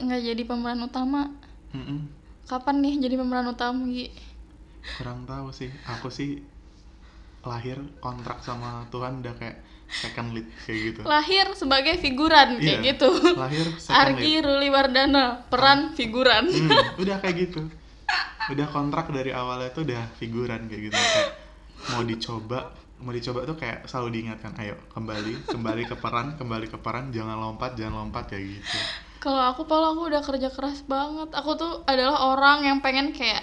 nggak jadi pemeran utama. Mm-mm. kapan nih jadi pemeran utama Gi? Kurang tahu sih. Aku sih lahir kontrak sama Tuhan udah kayak second lead kayak gitu. Lahir sebagai figuran kayak Iya, gitu. Lahir second Argi lead. Ruli Wardana peran figuran. Hmm, udah kayak gitu. Udah kontrak dari awalnya tuh udah figuran kayak gitu. Kayak mau dicoba mau dicoba tuh kayak selalu diingatkan ayo kembali kembali ke peran kembali ke peran jangan lompat jangan lompat kayak gitu Kalau aku kalau aku udah kerja keras banget. Aku tuh adalah orang yang pengen kayak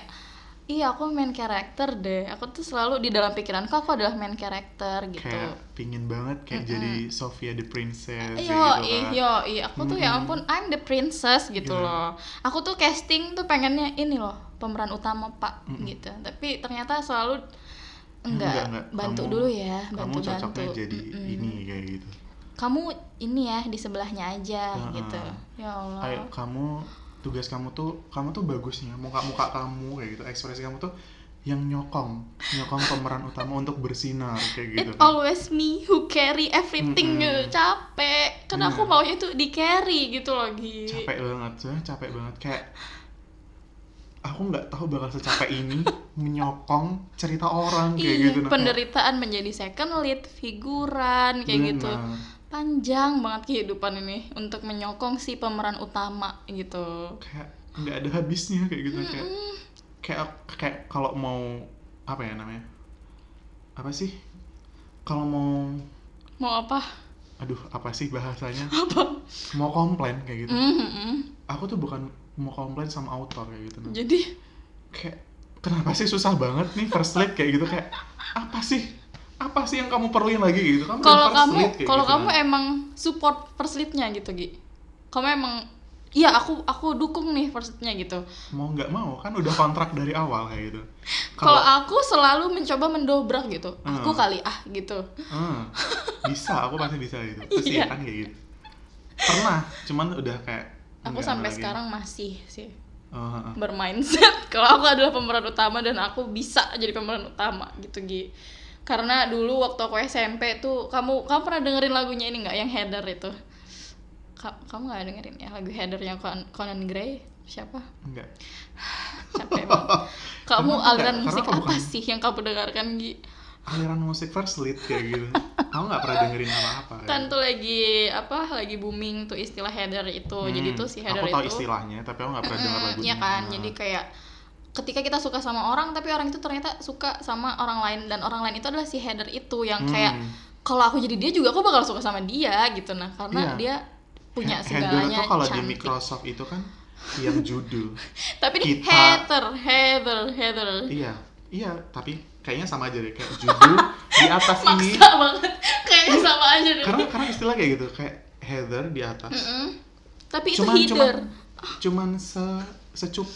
Iya aku main karakter deh Aku tuh selalu di dalam pikiranku aku adalah main karakter gitu kayak pingin banget kayak jadi Sofia the Princess Yo, gitu ih, kan. yo, ih, aku tuh ya ampun, I'm the princess gitu Iya. loh. Aku tuh casting tuh pengennya ini loh, pemeran utama pak gitu. Tapi ternyata selalu enggak, Enggak, enggak. bantu Kamu- dulu ya, kamu bantu bantu. cocoknya jadi ini kayak gitu Kamu ini ya di sebelahnya aja Heeh. gitu. Ya Allah. ayo kamu tugas kamu tuh kamu tuh bagusnya muka muka kamu kayak gitu ekspresi kamu tuh yang nyokong nyokong pemeran utama untuk bersinar kayak gitu It always me who carry everything Mm-mm. gitu. Capek. Karena aku maunya tuh di carry gitu loh, Gi. capek banget sebenarnya capek banget kayak aku nggak tahu bakal secapek ini menyokong cerita orang kayak Iya, gitu nah, penderitaan menjadi second lead, figuran kayak Bener. gitu. Panjang banget kehidupan ini untuk menyokong si pemeran utama gitu. kayak nggak ada habisnya kayak gitu kayak kayak kayak kalau mau apa ya namanya apa sih kalau mau Mau apa? aduh apa sih bahasanya Apa? mau komplain kayak gitu Mhm. aku tuh bukan mau komplain sama autor kayak gitu nah. Jadi kayak kenapa sih susah banget nih first lead kayak gitu kayak apa sih apa sih yang kamu perluin lagi gitu kamu kalau kamu kalau gitu, kamu nah. emang support first lead-nya gitu, Gi. Kamu emang Iya, aku aku dukung nih lead-nya gitu. mau nggak mau kan udah kontrak dari awal kayak gitu Kalau aku selalu mencoba mendobrak gitu. Aku Hmm. kali ah gitu. Hmm, bisa aku pasti bisa gitu pasti Iya. kan kayak gitu pernah cuman udah kayak Aku sampai lagi. sekarang masih sih Oh, heeh. bermindset kalau aku adalah pemeran utama dan aku bisa jadi pemeran utama gitu Gi karena dulu waktu aku SMP tuh kamu kamu pernah dengerin lagunya ini nggak? Yang header itu. Ka- kamu nggak dengerin ya lagu headernya Con- Conan Gray? Siapa? Enggak capek banget. Kamu aliran enggak? musik apa bukan? sih yang kamu dengarkan Gi? Aliran musik first lead kayak gitu. Aku nggak pernah dengerin apa-apa kan gitu. tuh lagi apa lagi booming tuh istilah header itu. Jadi Hmm, tuh si header aku tahu itu istilahnya tapi aku nggak pernah dengar lagunya. Iya kan, jadi kayak ketika kita suka sama orang tapi orang itu ternyata suka sama orang lain dan orang lain itu adalah si header itu yang Hmm. kayak kalau aku jadi dia juga aku bakal suka sama dia gitu. Nah karena Iya. dia punya he- header segalanya tuh kalau di. Microsoft itu kan yang judul tapi ini kita- header header header iya iya tapi kayaknya sama aja deh kayak judul di atas ini. maksa banget. Kayaknya sama aja deh. Karena karena istilah kayak gitu kayak header di atas. Mm-mm. tapi itu cuman cuman header cuman se secup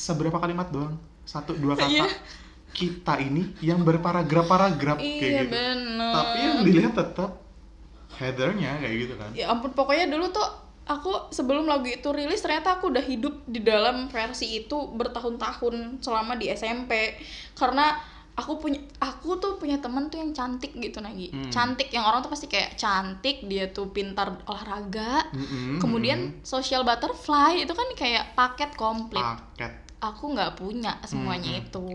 seberapa kalimat doang? Satu dua kata. Iya. kita ini yang berparagraf-paragraf kayak iya gitu. bener. Tapi yang dilihat tetap headernya kayak gitu kan. Ya ampun pokoknya dulu tuh aku sebelum lagu itu rilis ternyata aku udah hidup di dalam versi itu bertahun-tahun selama di SMP karena aku punya aku tuh punya temen tuh yang cantik gitu Nagi. Hmm. cantik yang orang tuh pasti kayak cantik dia tuh pintar olahraga. Mm-mm, kemudian social butterfly itu kan kayak paket komplit. Paket aku nggak punya semuanya Hmm, itu.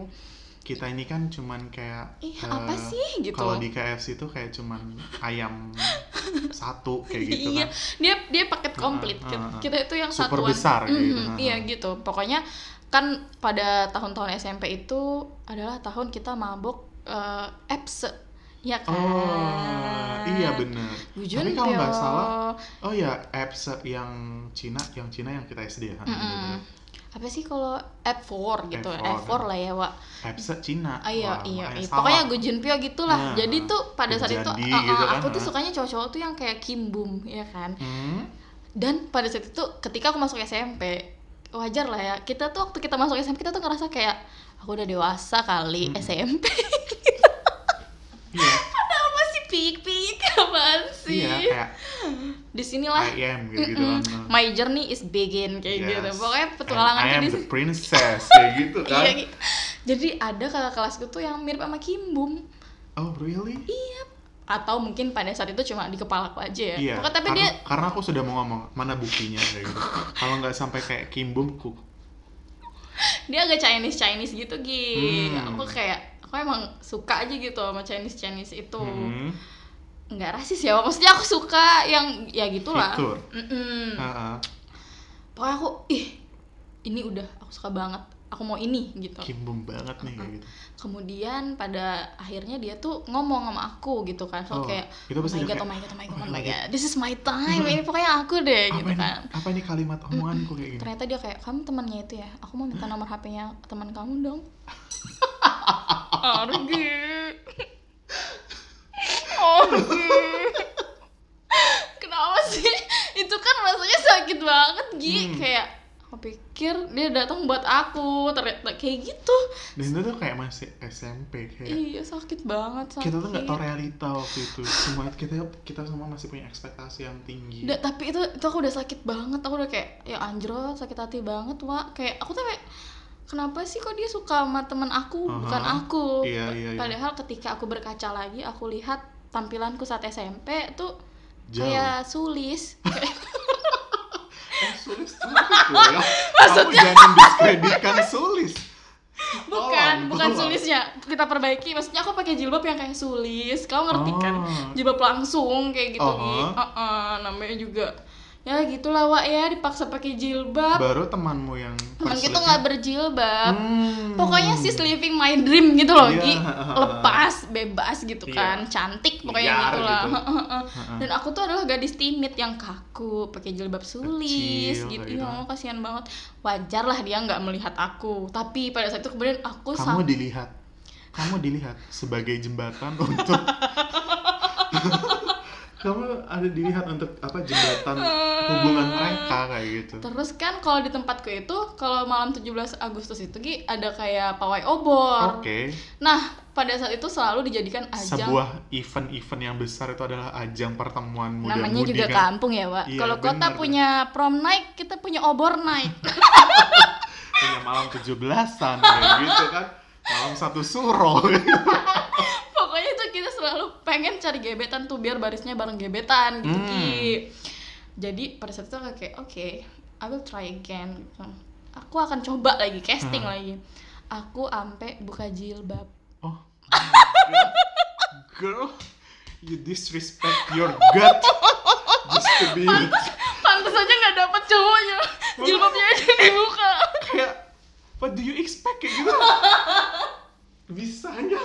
Kita ini kan cuman kayak ih eh, apa sih? Gitu. kalau di KFC tuh kayak cuman ayam satu kayak gitu iya kan. dia dia paket komplit. Ah, kita, ah. kita itu yang Super satuan. besar kayak gitu, Mhm, ah, iya gitu. Pokoknya kan pada tahun-tahun SMP itu adalah tahun kita mabok eh apps ya kan? Oh iya bener. Gujun tapi kalau nggak salah oh ya apps yang Cina yang Cina yang kita SD ya Mm-mm. Apa sih kalau app 4 gitu App app 4 4, lah ya Wak apps Cina Ah, iya, Wah, iya, iya. Pokoknya Gujun Pyo gitulah. Nah, Jadi tuh pada saat itu ah, ah, gitu kan, aku tuh ah. sukanya cowok-cowok tuh yang kayak Kim Bum, ya kan. Hmm? Dan pada saat itu ketika aku masuk SMP, wajar lah ya. Kita tuh waktu kita masuk SMP kita tuh ngerasa kayak aku udah dewasa kali Mm-mm. SMP. iya Masih pik-pik apaan sih? iya kayak Di sinilah I am gitu, -gitu kan my journey is begin kayak Yes. gitu. Pokoknya petualangan I am di the princess kayak gitu kan Iya, gitu. Jadi ada kakak kelasku tuh yang mirip sama Kim Bum. oh really Iya, atau mungkin pada saat itu cuma di kepala aku aja ya Iya. Pokoknya tapi karena, dia karena aku sudah mau ngomong mana buktinya kayak gitu. Kalau nggak sampai kayak Kimbum ku dia agak Chinese Chinese gitu Gi Hmm. aku kayak aku emang suka aja gitu sama Chinese Chinese itu. Hmm, nggak rasis ya maksudnya aku suka yang ya gitulah. Ah, ah. pokoknya aku ih ini udah aku suka banget. Aku mau ini gitu. Kimbum banget nih kayak gitu. kemudian pada akhirnya dia tuh ngomong sama aku gitu kan. So Oh, kayak itu oh my god, oh my god, oh my god, "Oh oh my my God." god, this is my time, ini pokoknya aku deh apa gitu ini, kan. apa ini kalimat omonganku kayak gini? Ternyata dia kayak, kamu temannya itu ya, aku mau minta nomor HP-nya teman kamu dong. Argi. Argi. Kenapa sih? Itu kan rasanya sakit banget, Gi. Hmm. Kayak, aku pikir dia datang buat aku, ternyata kayak gitu. Dan itu tuh kayak masih SMP kayak Iya, sakit banget, sakit. kita tuh nggak tahu realita waktu itu. Semua kita kita semua masih punya ekspektasi yang tinggi. Da- tapi itu itu aku udah sakit banget aku udah kayak ya anjrot sakit hati banget wa kayak aku tuh kayak kenapa sih kok dia suka sama teman aku Aha. bukan aku Iya, iya, iya. padahal ketika aku berkaca lagi aku lihat tampilanku saat SMP tuh Jauh. kayak sulis Eh, sulis ya. Kamu jangan diskreditkan sulis. bukan Tolong, bukan sulisnya kita perbaiki maksudnya aku pakai jilbab yang kayak sulis kamu ngerti kan Oh. jilbab langsung kayak gitu Oh. Gi. Uh-uh, namanya juga ya gitulah wa ya. Dipaksa pakai jilbab. Baru temanmu yang teman kita nggak berjilbab. Hmm. pokoknya sis living my dream gitu loh Iya. Gi lepas bebas gitu Iya. kan. Cantik pokoknya Liar gitu lah. gitu. Dan aku tuh adalah gadis timid yang kaku pakai jilbab sulis Kecil, gitu. kayak gitu. ya kasihan banget. Wajar lah dia nggak melihat aku. Tapi pada saat itu kemudian aku kamu dilihat. Kamu dilihat sebagai jembatan untuk kamu ada dilihat untuk apa jembatan hubungan mereka kayak gitu? Terus kan kalau di tempatku itu kalau malam 17 Agustus itu Gi ada kayak pawai obor. Oke. Nah pada saat itu selalu dijadikan ajang. Sebuah event-event yang besar itu adalah ajang pertemuan muda namanya juga kampung ya Pak Iya, kalau kota punya prom night kita punya obor night. Punya malam 17-an kayak gitu kan? Malam satu suro selalu pengen cari gebetan tuh biar barisnya bareng gebetan gitu Hmm. Ki. jadi pada saat itu aku kayak oke I will try again. Gitu. aku akan coba lagi casting Hmm. lagi. Aku ampe buka jilbab. Oh girl you disrespect your gut. Just to be pantas aja nggak dapet cowoknya. Jilbabnya aja dibuka. kayak what do you expect? Kayak gitu. Bisanya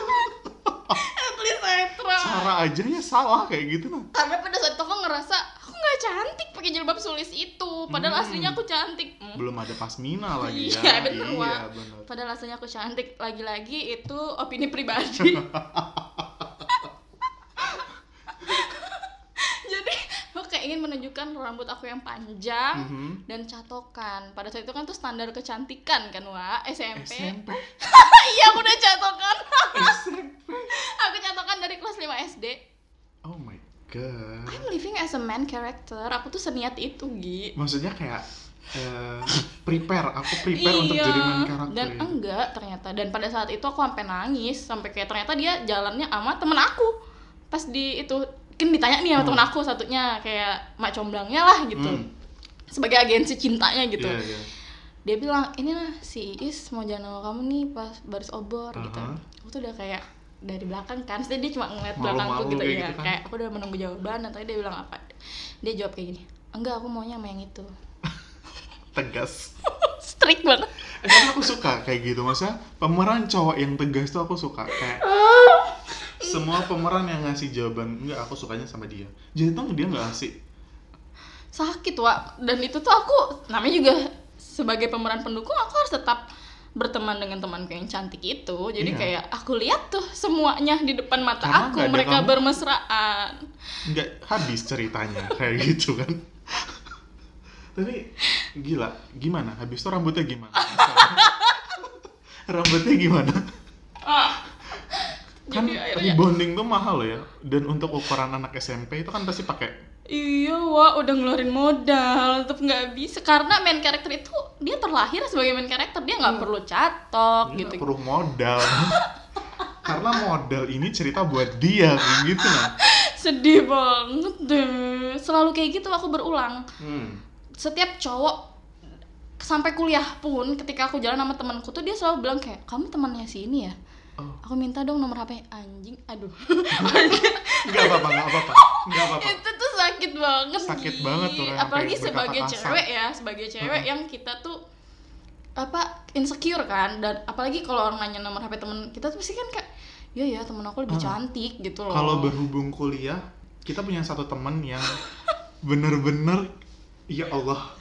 at least I try cara ajanya salah kayak gitu nah karena pada saat itu aku ngerasa aku nggak cantik pakai jilbab sulis itu. Padahal Hmm. aslinya aku cantik. Hmm. belum ada pasmina lagi ya. Iya, bener, iya bener. Padahal aslinya aku cantik. Lagi-lagi itu opini pribadi. Jadi aku kayak menunjukkan rambut aku yang panjang Mhm. dan catokan. Pada saat itu kan tuh standar kecantikan kan, Wak, SMP. SMP iya, aku udah catokan. Aku catokan dari kelas 5 SD. oh my god I'm living as a man character. Aku tuh seniat itu, Gi. maksudnya kayak eh, prepare aku prepare untuk Iya. jadi main karakter dan ya. enggak ternyata dan pada saat itu aku sampai nangis sampai kayak ternyata dia jalannya sama temen aku pas di itu kan ditanya nih sama Hmm. temen aku satunya kayak mak comblangnya lah gitu Hmm. sebagai agensi cintanya gitu Iya, iya. dia bilang ini lah si Is mau jalan sama kamu nih pas baris obor gitu Aha. aku tuh udah kayak dari belakang kan Terus dia cuma ngeliat Malu-malu belakangku gitu kayak ya gitu kan. kayak aku udah menunggu jawaban dan tadi dia bilang apa dia jawab kayak gini enggak aku maunya sama yang itu tegas strict banget Eh, tapi aku suka kayak gitu maksudnya pemeran cowok yang tegas tuh aku suka kayak semua pemeran yang ngasih jawaban enggak aku sukanya sama dia. Jadi tuh dia nggak ngasih. Sakit wa dan itu tuh aku namanya juga sebagai pemeran pendukung aku harus tetap berteman dengan temanku yang cantik itu. Jadi Iya. kayak aku lihat tuh semuanya di depan mata Karena aku mereka kamu. bermesraan. Nggak habis ceritanya kayak gitu kan. Tapi gila gimana? Habis itu rambutnya gimana? Rambutnya gimana kan jadi rebonding tuh mahal loh ya. Dan untuk ukuran anak SMP itu kan pasti pakai iya wa udah ngeluarin modal tetap nggak bisa. Karena main karakter itu dia terlahir sebagai main karakter dia nggak perlu catok Dia gitu. perlu modal. Karena modal ini cerita buat dia gitu nah sedih banget deh. Selalu kayak gitu aku berulang. Hmm. setiap cowok sampai kuliah pun ketika aku jalan sama temanku tuh dia selalu bilang kayak kamu temannya si ini ya Oh. aku minta dong nomor HP anjing aduh Nggak apa-apa, nggak apa-apa. Nggak apa-apa. itu tuh sakit banget Sakit Gi. banget tuh, apalagi sebagai kasar. cewek ya sebagai cewek yang kita tuh apa insecure kan dan apalagi kalau orang nanya nomor HP temen kita tuh pasti kan kayak ya ya temen aku lebih Heeh. cantik gitu loh Kalau berhubung kuliah, kita punya satu teman yang bener-bener ya Allah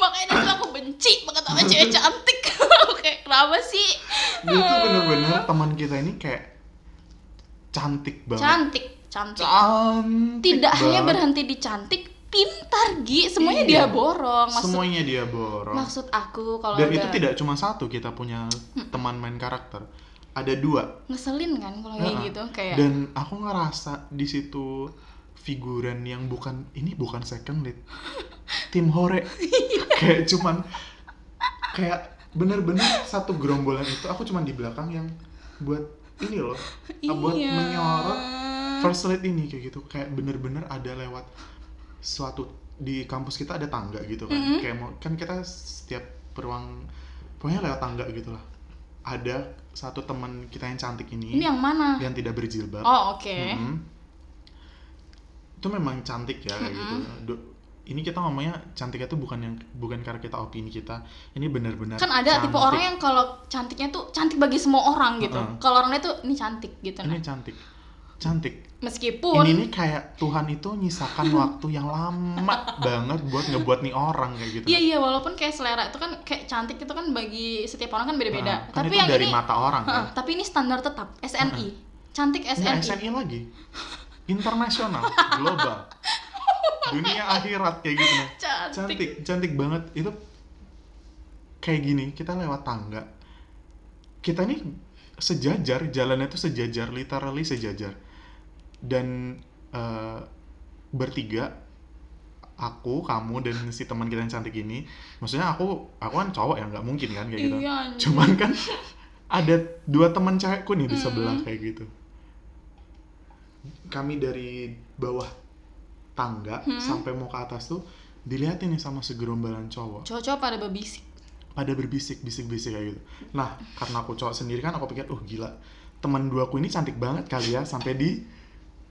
makanya aku benci banget sama cewek cantik kayak kenapa sih? Dia tuh bener-bener teman kita ini kayak cantik banget. Cantik cantik. Cantik tidak hanya banget. berhenti di cantik pintar Gi. Semuanya Iya. dia borong. Maksud semuanya dia borong. maksud aku kalau dan ada itu tidak cuma satu kita punya teman main karakter. Ada dua. Ngeselin kan kalau kayak gitu kayak dan aku ngerasa di situ figuran yang bukan ini bukan second lead. Tim hore. Kayak cuman kayak bener-bener satu gerombolan itu aku cuman di belakang yang buat ini loh. Buat Iya. menyorot first lead ini kayak gitu. Kayak bener-bener ada lewat suatu di kampus kita ada tangga gitu kan. Mm-hmm. kayak mau kan kita setiap peruang pokoknya lewat tangga gitu lah. Ada satu teman kita yang cantik ini, ini yang mana? yang tidak berjilbab. Oh oke. Mm-mm. itu memang cantik ya kayak gitu. Do- ini kita ngomongnya cantiknya tuh bukan yang bukan karena kita opini kita. Ini benar-benar kan ada tipe cantik. orang yang kalau cantiknya tuh cantik bagi semua orang gitu. Heeh. kalau orangnya tuh ini cantik gitu. Ini nah. cantik. Cantik. Meskipun ini nih kayak Tuhan itu nyisakan waktu yang lama banget buat ngebuat nih orang kayak gitu. Iya iya walaupun kayak selera itu kan kayak cantik itu kan bagi setiap orang kan beda-beda. Nah, kan tapi itu yang dari ini mata orang Heeh, kan tapi ini standar tetap SNI cantik Nggak SNI SNI lagi. Internasional global dunia akhirat kayak gitu nah. cantik, cantik cantik banget. Itu kayak gini kita lewat tangga. Kita nih sejajar jalannya tuh sejajar literally sejajar. Dan eh, bertiga aku kamu dan si teman kita yang cantik ini maksudnya aku aku kan cowok ya nggak mungkin kan kayak gitu. Iya, cuman kan ada dua teman cewekku nih di sebelah kayak gitu. Kami dari bawah tangga Hmm. sampai mau ke atas tuh dilihatin nih sama segerombolan cowok. Cowok-cowok pada berbisik. Pada berbisik bisik bisik kayak gitu. Nah karena aku cowok sendiri kan aku pikir oh gila. Teman dua aku ini cantik banget kali ya sampai di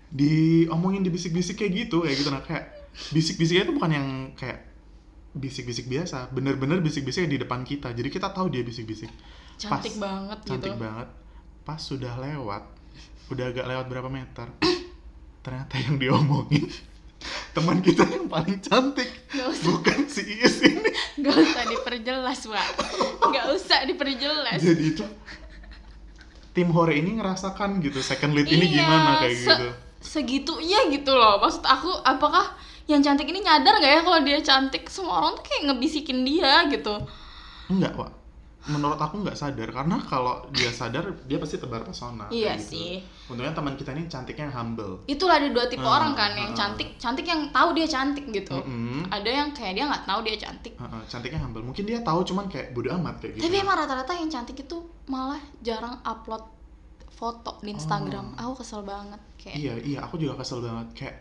diomongin di bisik-bisik kayak gitu kayak gitu. Nah kayak bisik-bisiknya itu bukan yang kayak bisik-bisik biasa. Bener-bener bisik-bisik yang di depan kita. Jadi kita tahu dia bisik-bisik. Cantik Pas. banget cantik gitu banget. Pas sudah lewat udah agak lewat berapa meter ternyata yang diomongin teman kita yang paling cantik Nggak usah. bukan si Iis ini Gak usah diperjelas, Pak. Gak usah diperjelas. jadi itu tim hore ini ngerasakan gitu second lead ini Iya, gimana kayak se- gitu Segitunya gitu loh. Maksud aku, apakah yang cantik ini nyadar gak ya kalau dia cantik? Semua orang tuh kayak ngebisikin dia gitu. enggak pak menurut aku nggak sadar karena kalau dia sadar dia pasti tebar pesona Iya gitu. sih. untungnya teman kita ini cantiknya yang humble Itulah ada dua tipe Ah, orang kan, yang ah. cantik, cantik yang tahu dia cantik gitu. Mm-mm. Ada yang kayak dia nggak tahu dia cantik. Heeh, cantiknya humble mungkin dia tahu cuman kayak bodo amat kayak gitu Tapi emang rata-rata yang cantik itu malah jarang upload foto di Instagram. Oh. Aku kesel banget kayak iya iya aku juga kesel banget kayak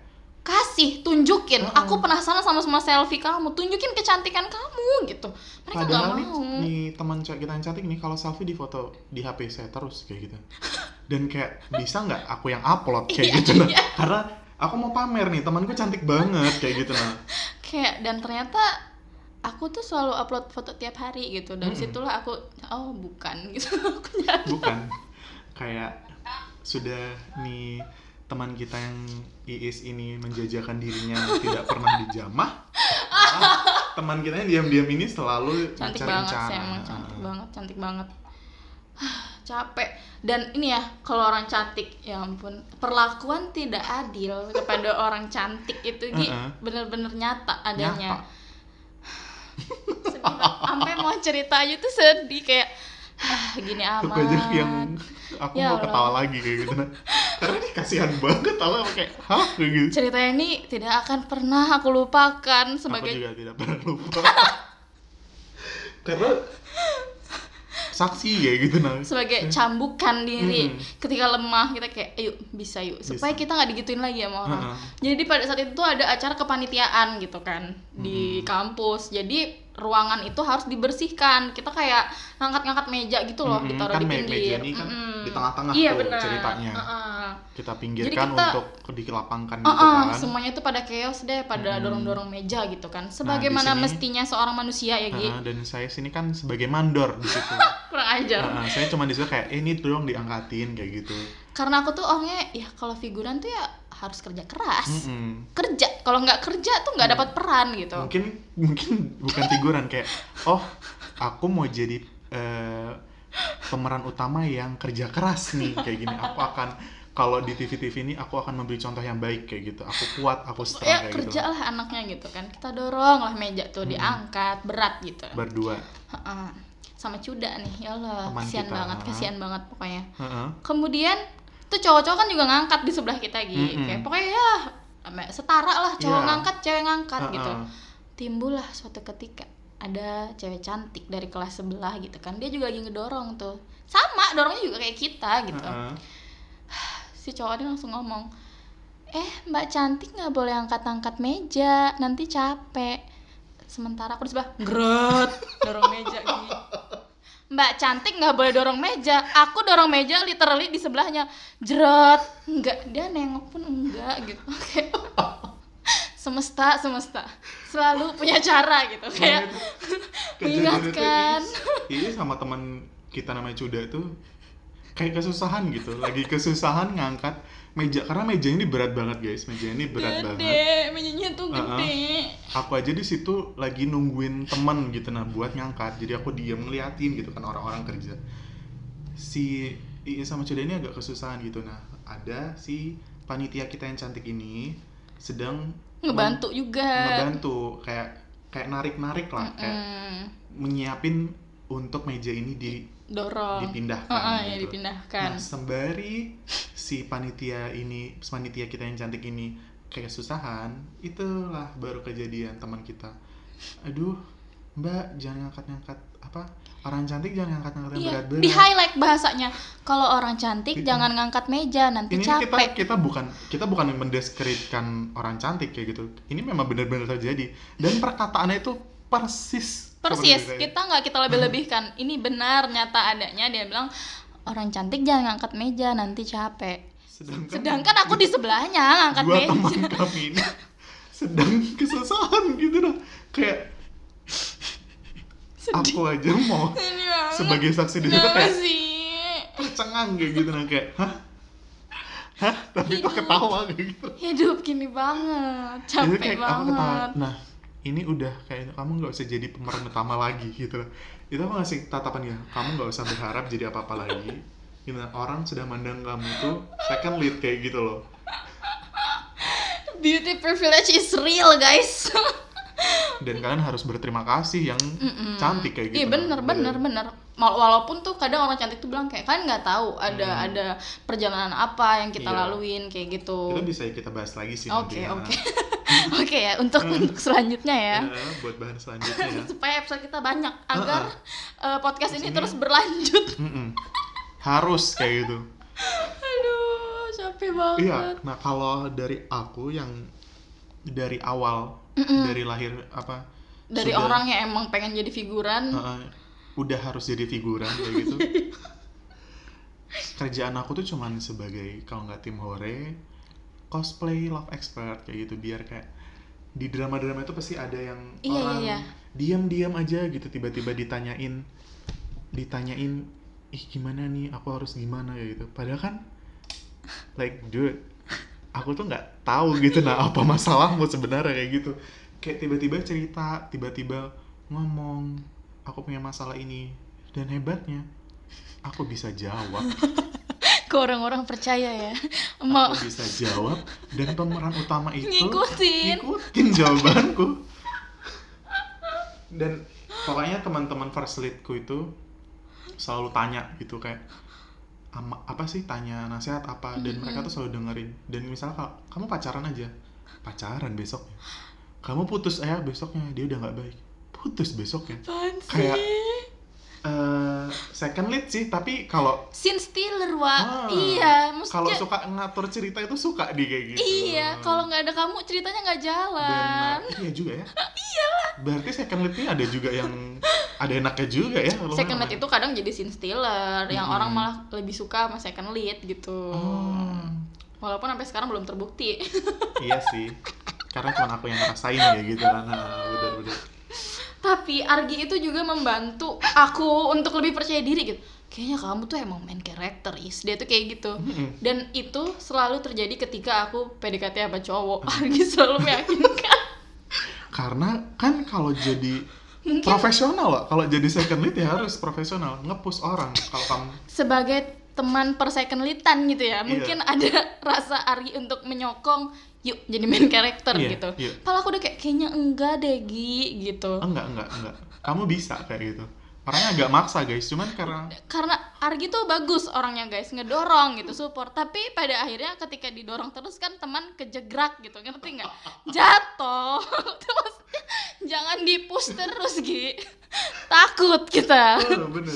kasih tunjukin Heeh. aku penasaran sama semua selfie kamu tunjukin kecantikan kamu gitu mereka nggak Padahal nih, mau nih teman cewek kita yang cantik nih kalau selfie di foto di HP saya terus kayak gitu. Dan kayak bisa nggak aku yang upload kayak Iya, gitu nah. iya. Karena aku mau pamer nih temanku cantik banget kayak gitu nah. kayak dan ternyata aku tuh selalu upload foto tiap hari gitu dari Mm-mm. situlah aku oh bukan gitu aku nyadar. Bukan kayak sudah nih teman kita yang Iis ini menjajakan dirinya tidak pernah dijamah. Nah, teman kita yang diam-diam ini selalu cantik banget cara. sih emang cantik Heeh. banget cantik banget capek dan ini ya kalau orang cantik ya ampun perlakuan tidak adil kepada orang cantik itu Gi, Heeh. bener-bener nyata adanya Nyata. sampai mau cerita aja tuh sedih kayak "Hah, gini amat yang aku Ya mau Allah. ketawa lagi kayak gitu nah. karena ini kasihan banget tahu kayak hah kayak gitu cerita ini tidak akan pernah aku lupakan aku sebagai juga tidak pernah lupa karena saksi ya gitu nah sebagai cambukan diri Mm-mm. ketika lemah kita kayak ayo bisa yuk supaya Bisa. kita nggak digituin lagi sama orang Heeh. jadi pada saat itu tuh ada acara kepanitiaan gitu kan di kampus jadi ruangan itu harus dibersihkan kita kayak ngangkat-ngangkat meja gitu loh Mm-mm, ditaruh kan di pinggir meja ini kan Mm-mm. di tengah-tengah iya, tuh benar. ceritanya. Heeh. Kita pinggirkan kita- untuk dilapangkan Uh-uh, gitu kan semuanya itu pada chaos deh, pada Mm-mm. dorong-dorong meja gitu kan. Sebagaimana sini- mestinya seorang manusia ya, Gi. Heeh, dan saya sini kan sebagai mandor di situ Kurang ajar. Heeh, saya cuma di situ kayak eh, ini tolong diangkatin kayak gitu Karena aku tuh orangnya ya kalau figuran tuh ya harus kerja keras. Mm-mm. Kerja, kalau nggak kerja tuh nggak dapat peran gitu. mungkin mungkin bukan figuran kayak oh aku mau jadi eh, pemeran utama yang kerja keras nih kayak gini aku akan kalau di TV-TV ini aku akan memberi contoh yang baik kayak gitu aku kuat aku strong Ya kayak gitu kerja lah anaknya gitu kan. Kita dorong lah meja tuh diangkat berat gitu. berdua Heeh. Sama Cuda nih, ya Allah, kasihan banget, kasihan banget pokoknya. Heeh. Kemudian tuh cowok-cowok kan juga ngangkat di sebelah kita gitu. Mm-mm. Kayak pokoknya ya setara lah cowok Iya. ngangkat, cewek ngangkat gitu. Heeh. Timbullah suatu ketika ada cewek cantik dari kelas sebelah gitu kan. Dia juga lagi ngedorong tuh. Sama, dorongnya juga kayak kita gitu. Heeh. Si cowok ini langsung ngomong, "Eh, Mbak cantik nggak boleh angkat-angkat meja, nanti capek." Sementara aku di sebelah, "Grot, dorong meja gitu." Mbak cantik nggak boleh dorong meja. Aku dorong meja literally di sebelahnya. Jerot. Enggak, dia nengok pun enggak gitu. Kayak semesta semesta selalu punya cara gitu kayak Kejadian itu mengingatkan. ini sama teman kita namanya Cuda tuh kayak kesusahan gitu. Lagi kesusahan ngangkat meja karena meja ini berat banget guys. Meja ini berat banget. gede mejanya tuh Uh-uh. gede. Aku aja di situ lagi nungguin teman gitu nah buat ngangkat. Jadi aku diam ngeliatin gitu kan orang-orang kerja. Si Ii sama Cuda ini agak kesusahan gitu nah ada si panitia kita yang cantik ini sedang ngebantu juga. ngebantu kayak kayak narik-narik lah kayak Mm, menyiapin untuk meja ini di dorong dipindahkan Heeh, ya gitu. dipindahkan Nah, sembari si panitia ini, panitia kita yang cantik ini kayak kesusahan, itulah baru kejadian teman kita. Aduh, Mbak, jangan ngangkat-ngangkat apa? Orang cantik jangan ngangkat-ngangkat yang iya berat-berat. di highlight bahasanya kalau orang cantik Gitu. jangan ngangkat meja nanti Ini kita capek kita bukan kita bukan mendeskripsikan orang cantik kayak gitu. Ini memang benar-benar terjadi dan perkataannya itu persis persis kita nggak kita lebih-lebihkan. Ini benar nyata adanya. Dia bilang orang cantik jangan ngangkat meja nanti capek. Sedangkan, sedangkan aku di sebelahnya ngangkat dua meja. teman kami ini sedang kesusahan gitu nah kayak aku aja mau sebagai saksi di situ. Kayak sih? tercengang kayak gitu nah kayak hah? Hah? Tapi kok ketawa kayak gitu? Hidup gini banget. Capek kayak banget. Nah ini udah kayak kamu nggak usah jadi pemeran utama lagi gitu itu aku ngasih tatapan ya kamu nggak usah berharap jadi apa apa lagi gitu orang sudah mandang kamu tuh second lead kayak gitu loh beauty privilege is real guys dan kalian harus berterima kasih yang Mm-mm. cantik kayak gitu Iya bener bener bener. Walaupun tuh kadang orang cantik tuh bilang kayak kan nggak tahu ada ada perjalanan apa yang kita Hmm. Iya. laluin kayak gitu. itu bisa kita bahas lagi sih Oke nanti ya. oke ya untuk untuk selanjutnya ya. Ya, buat bahan selanjutnya ya Supaya episode kita banyak agar eh, podcast ini Ini- terus berlanjut. Mm-mm. harus kayak gitu Aduh capek banget. iya nah kalau dari aku yang dari awal dari lahir apa Dari sudah- orang yang emang pengen jadi figuran. uh, udah harus jadi figuran kayak gitu kerjaan aku tuh cuman sebagai kalau nggak tim hore cosplay love expert kayak gitu biar kayak di drama-drama itu pasti ada yang Iya, iya, orang iya. diam-diam aja gitu tiba-tiba ditanyain ditanyain ih gimana nih? Aku harus gimana? Kayak gitu. Padahal kan like dude aku tuh nggak tahu gitu nah apa masalahmu sebenarnya kayak gitu. Kayak tiba-tiba cerita tiba-tiba ngomong aku punya masalah ini. Dan hebatnya aku bisa jawab Ke orang-orang percaya ya. Mau aku bisa jawab dan pemeran utama itu Ngikutin. ngikutin jawabanku. Dan pokoknya teman-teman first leadku itu selalu tanya gitu kayak ama, apa sih? Tanya nasihat apa? Dan mereka tuh selalu dengerin. Dan misalnya kalau kamu pacaran aja? Pacaran besoknya. Kamu putus ya besoknya. Dia udah nggak baik. Putus besoknya? Apaan Kayak- sih? Eh, second lead sih tapi kalau scene stealer wa Ah, iya kalau suka ngatur cerita itu suka di kayak gitu iya kalau nggak ada kamu ceritanya nggak jalan Benar. Iya juga ya. Iyalah. Berarti second lead ini ada juga yang ada enaknya juga ya. lumayan second lead itu kadang jadi scene stealer yang Mm-mm. orang malah lebih suka sama second lead gitu Oh. walaupun sampai sekarang belum terbukti iya sih. Karena cuma aku yang ngerasain ya gitu kan. Nah, bener-bener. Tapi Argi itu juga membantu aku untuk lebih percaya diri gitu. Kayaknya kamu tuh emang main karakter is. Dia tuh kayak gitu. Dan itu selalu terjadi ketika aku PDKT sama cowok. Argi selalu meyakinkan. Karena kan kalau jadi Mungkin- profesional lah, kalau jadi second lead ya harus profesional, ngepush orang kalau kamu. Sebagai teman per second litan gitu ya. Iya. mungkin ada rasa Argi untuk menyokong yuk jadi main karakter Iya, gitu. iya. Padahal aku udah kayak kayaknya enggak deh Gi gitu. Enggak enggak enggak. Kamu bisa kayak gitu. Orangnya agak maksa guys, cuman karena karena Argi tuh bagus orangnya guys. Ngedorong gitu support. Tapi pada akhirnya ketika didorong terus kan teman kejegrak gitu. Ngerti nggak? Jatuh. Maksudnya jangan dipush terus Gi. Takut kita. Oh, bener.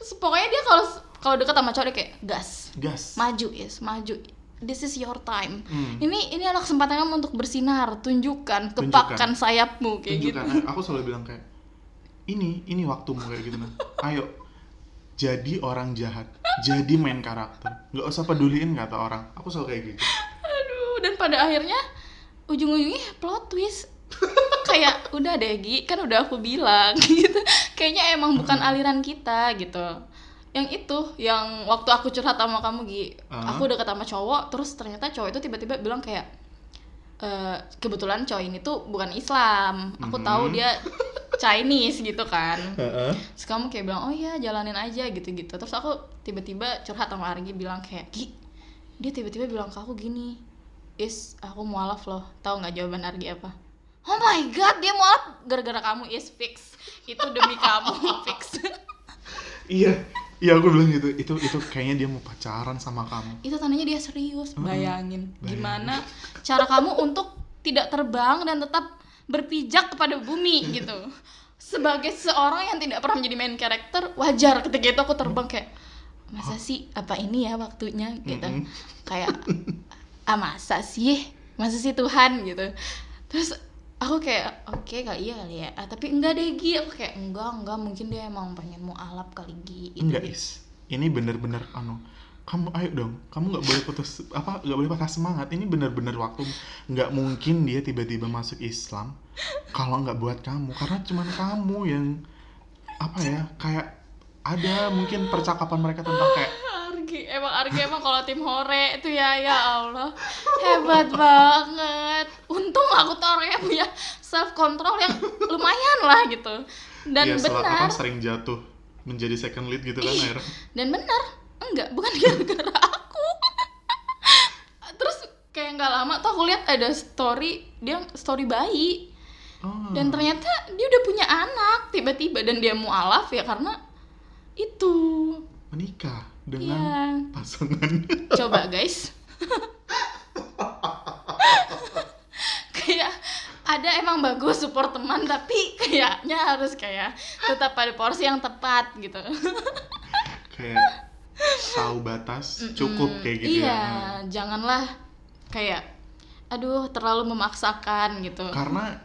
Terus pokoknya dia kalau kalau deket sama cowok dia kayak gas. Gas. maju is maju this is your time. Hmm. ini ini adalah kesempatan kamu untuk bersinar tunjukkan Tunjukkan. kepakkan sayapmu kayak gitu. Tunjukkan. Aku selalu bilang kayak ini ini waktumu kayak gitu. Nah ayo jadi orang jahat jadi main karakter. Nggak usah peduliin kata orang. Aku selalu kayak gitu. Aduh dan pada akhirnya ujung-ujungnya plot twist. Kayak udah deh Gi kan udah aku bilang gitu. Kayaknya emang bukan aliran kita gitu yang itu yang waktu aku curhat sama kamu Gi. Ah. aku deket sama cowok terus ternyata cowok itu tiba-tiba bilang kayak "Eh, kebetulan cowok ini tuh bukan Islam. Aku Mhm. tahu dia Chinese gitu kan. Terus kamu kayak bilang oh iya jalanin aja gitu-gitu. Terus aku tiba-tiba curhat sama Argi bilang kayak Gi dia tiba-tiba bilang ke aku gini Is aku mualaf loh tahu nggak jawaban Argi apa? Oh my god dia mualaf gara-gara kamu is fix. Itu demi kamu fix. Iya iya aku bilang gitu itu itu kayaknya dia mau pacaran sama kamu. Itu tandanya dia serius. Bayangin Bayangin. gimana cara kamu untuk tidak terbang dan tetap berpijak kepada bumi gitu. Sebagai seorang yang tidak pernah menjadi main karakter wajar ketika itu aku terbang kayak masa sih apa ini ya waktunya? Gitu. Mm-mm. kayak ah masa sih? Masa sih Tuhan? Gitu. Terus aku kayak oke kali iya kali ya. Ah, tapi enggak deh Gi. Aku kayak enggak enggak mungkin dia emang pengen mau alap kali Gi. Gitu. enggak is. Ini bener-bener anu kamu ayo dong. Kamu nggak boleh putus apa nggak boleh patah semangat. Ini bener-bener waktu nggak mungkin dia tiba-tiba masuk Islam kalau nggak buat kamu. Karena cuman kamu yang apa ya kayak ada mungkin percakapan mereka tentang kayak Argi, emang Argi emang kalau tim hore itu ya ya Allah. Hebat banget. Untung aku tuh orangnya punya self control yang lumayan lah gitu. Dan ya benar, sering jatuh menjadi second lead gitu kan Ih. akhirnya dan benar, enggak bukan gara-gara aku. Terus kayak nggak lama tuh aku lihat ada story dia story bayi oh, dan ternyata dia udah punya anak tiba-tiba dan dia mualaf ya karena itu. menikah dengan Iya. pasangan coba guys ada emang bagus support teman tapi kayaknya harus kayak tetap pada porsi yang tepat gitu. Kayak tahu batas cukup Mm, kayak gitu iya ya. janganlah kayak aduh terlalu memaksakan gitu. Karena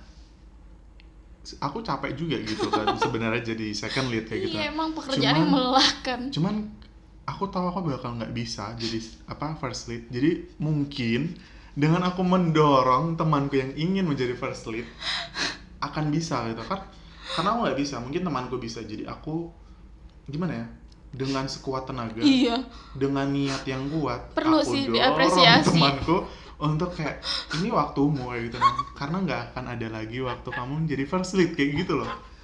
aku capek juga gitu kan sebenarnya jadi second lead kayak gitu. Iya emang pekerjaan yang melelahkan. cuman aku tahu aku bakal nggak bisa jadi apa first lead. Jadi mungkin dengan aku mendorong temanku yang ingin menjadi first lead akan bisa gitu kan? Karena aku nggak bisa mungkin temanku bisa. Jadi aku gimana ya? Dengan sekuat tenaga iya. dengan niat yang kuat Perlu aku sih dorong diapresiasi. temanku untuk kayak ini waktumu kayak gitu kan. Karena nggak akan ada lagi waktu kamu menjadi first lead kayak gitu loh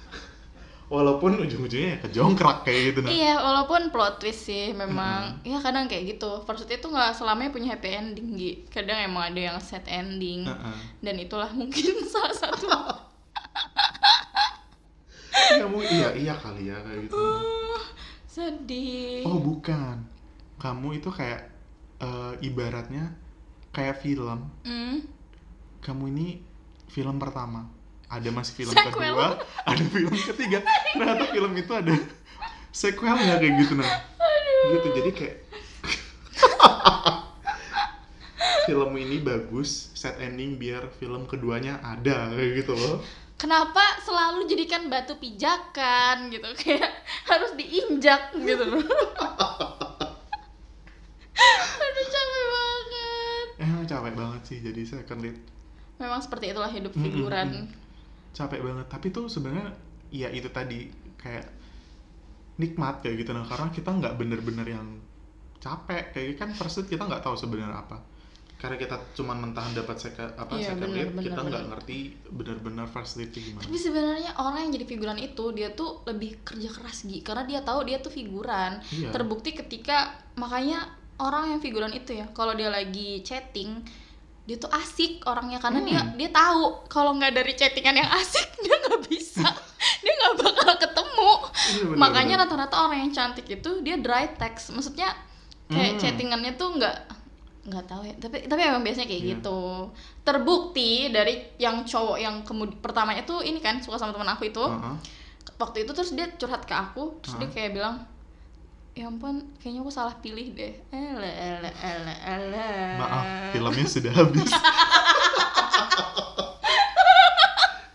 walaupun ujung-ujungnya ya kejongkrak kayak gitu nah Iya, walaupun plot twist sih memang. Ya kadang kayak gitu. First itu nggak selamanya punya happy ending, Gi. Kadang emang ada yang sad ending. Heeh. Dan itulah mungkin salah satu. Iya, mu- iya iya kali ya kayak gitu Sedih. oh bukan kamu itu kayak eh, ibaratnya kayak film Hmm. kamu ini film pertama ada masih film Sequel. kedua ada film ketiga. Ternyata film itu ada sequelnya kayak gitu nah? Gitu jadi kayak film ini bagus set ending biar film keduanya ada kayak gitu loh. Kenapa selalu jadikan batu pijakan gitu? Kayak harus diinjak gitu. Loh aduh capek banget. Emang capek banget sih jadi second lead. Memang seperti itulah hidup mm, figuran. mm. Capek banget. Tapi tuh sebenarnya ya itu tadi kayak nikmat kayak gitu. Nah karena kita nggak bener-bener yang capek. Kayak kan first kita nggak tahu sebenarnya apa. Karena kita cuman mentahan dapat second apa Iya, second bener, lead bener, kita nggak ngerti bener-bener first itu gimana. Tapi sebenarnya orang yang jadi figuran itu dia tuh lebih kerja keras Gi. Karena dia tahu dia tuh figuran. Iya. terbukti ketika makanya orang yang figuran itu ya kalau dia lagi chatting dia tuh asik orangnya karena Hmm. dia dia tahu kalau nggak dari chattingan yang asik dia nggak bisa dia nggak bakal ketemu Iya, bener, makanya rata-rata orang yang cantik itu dia dry text maksudnya kayak Hmm. chattingannya tuh nggak nggak tahu ya tapi tapi emang biasanya kayak Iya. gitu terbukti dari yang cowok yang kemudian pertamanya tuh ini kan suka sama teman aku itu Heeh. waktu itu terus dia curhat ke aku terus dia Hah? kayak bilang ya ampun kayaknya aku salah pilih deh. Ele ele ele ele maaf filmnya sudah habis.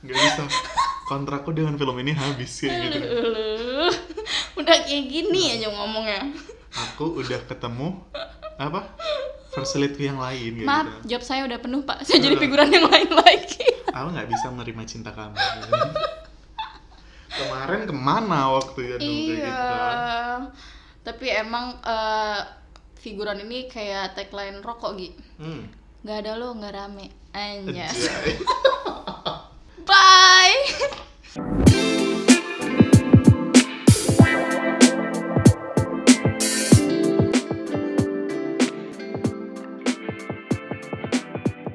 Nggak bisa. Kontrakku dengan film ini habis kayak gitu. aduh. udah kayak gini aja ngomongnya. Aku udah ketemu apa first lead yang lain maaf gitu. job saya udah penuh pak. Saya jadi figuran yang lain lagi. Aku nggak bisa menerima cinta kamu. Kemarin ke mana waktu ya dulu kayak iya gitu kan tapi emang uh, figuran ini kayak tagline rokok gitu hmm. nggak ada lo nggak rame. Anjir, bye.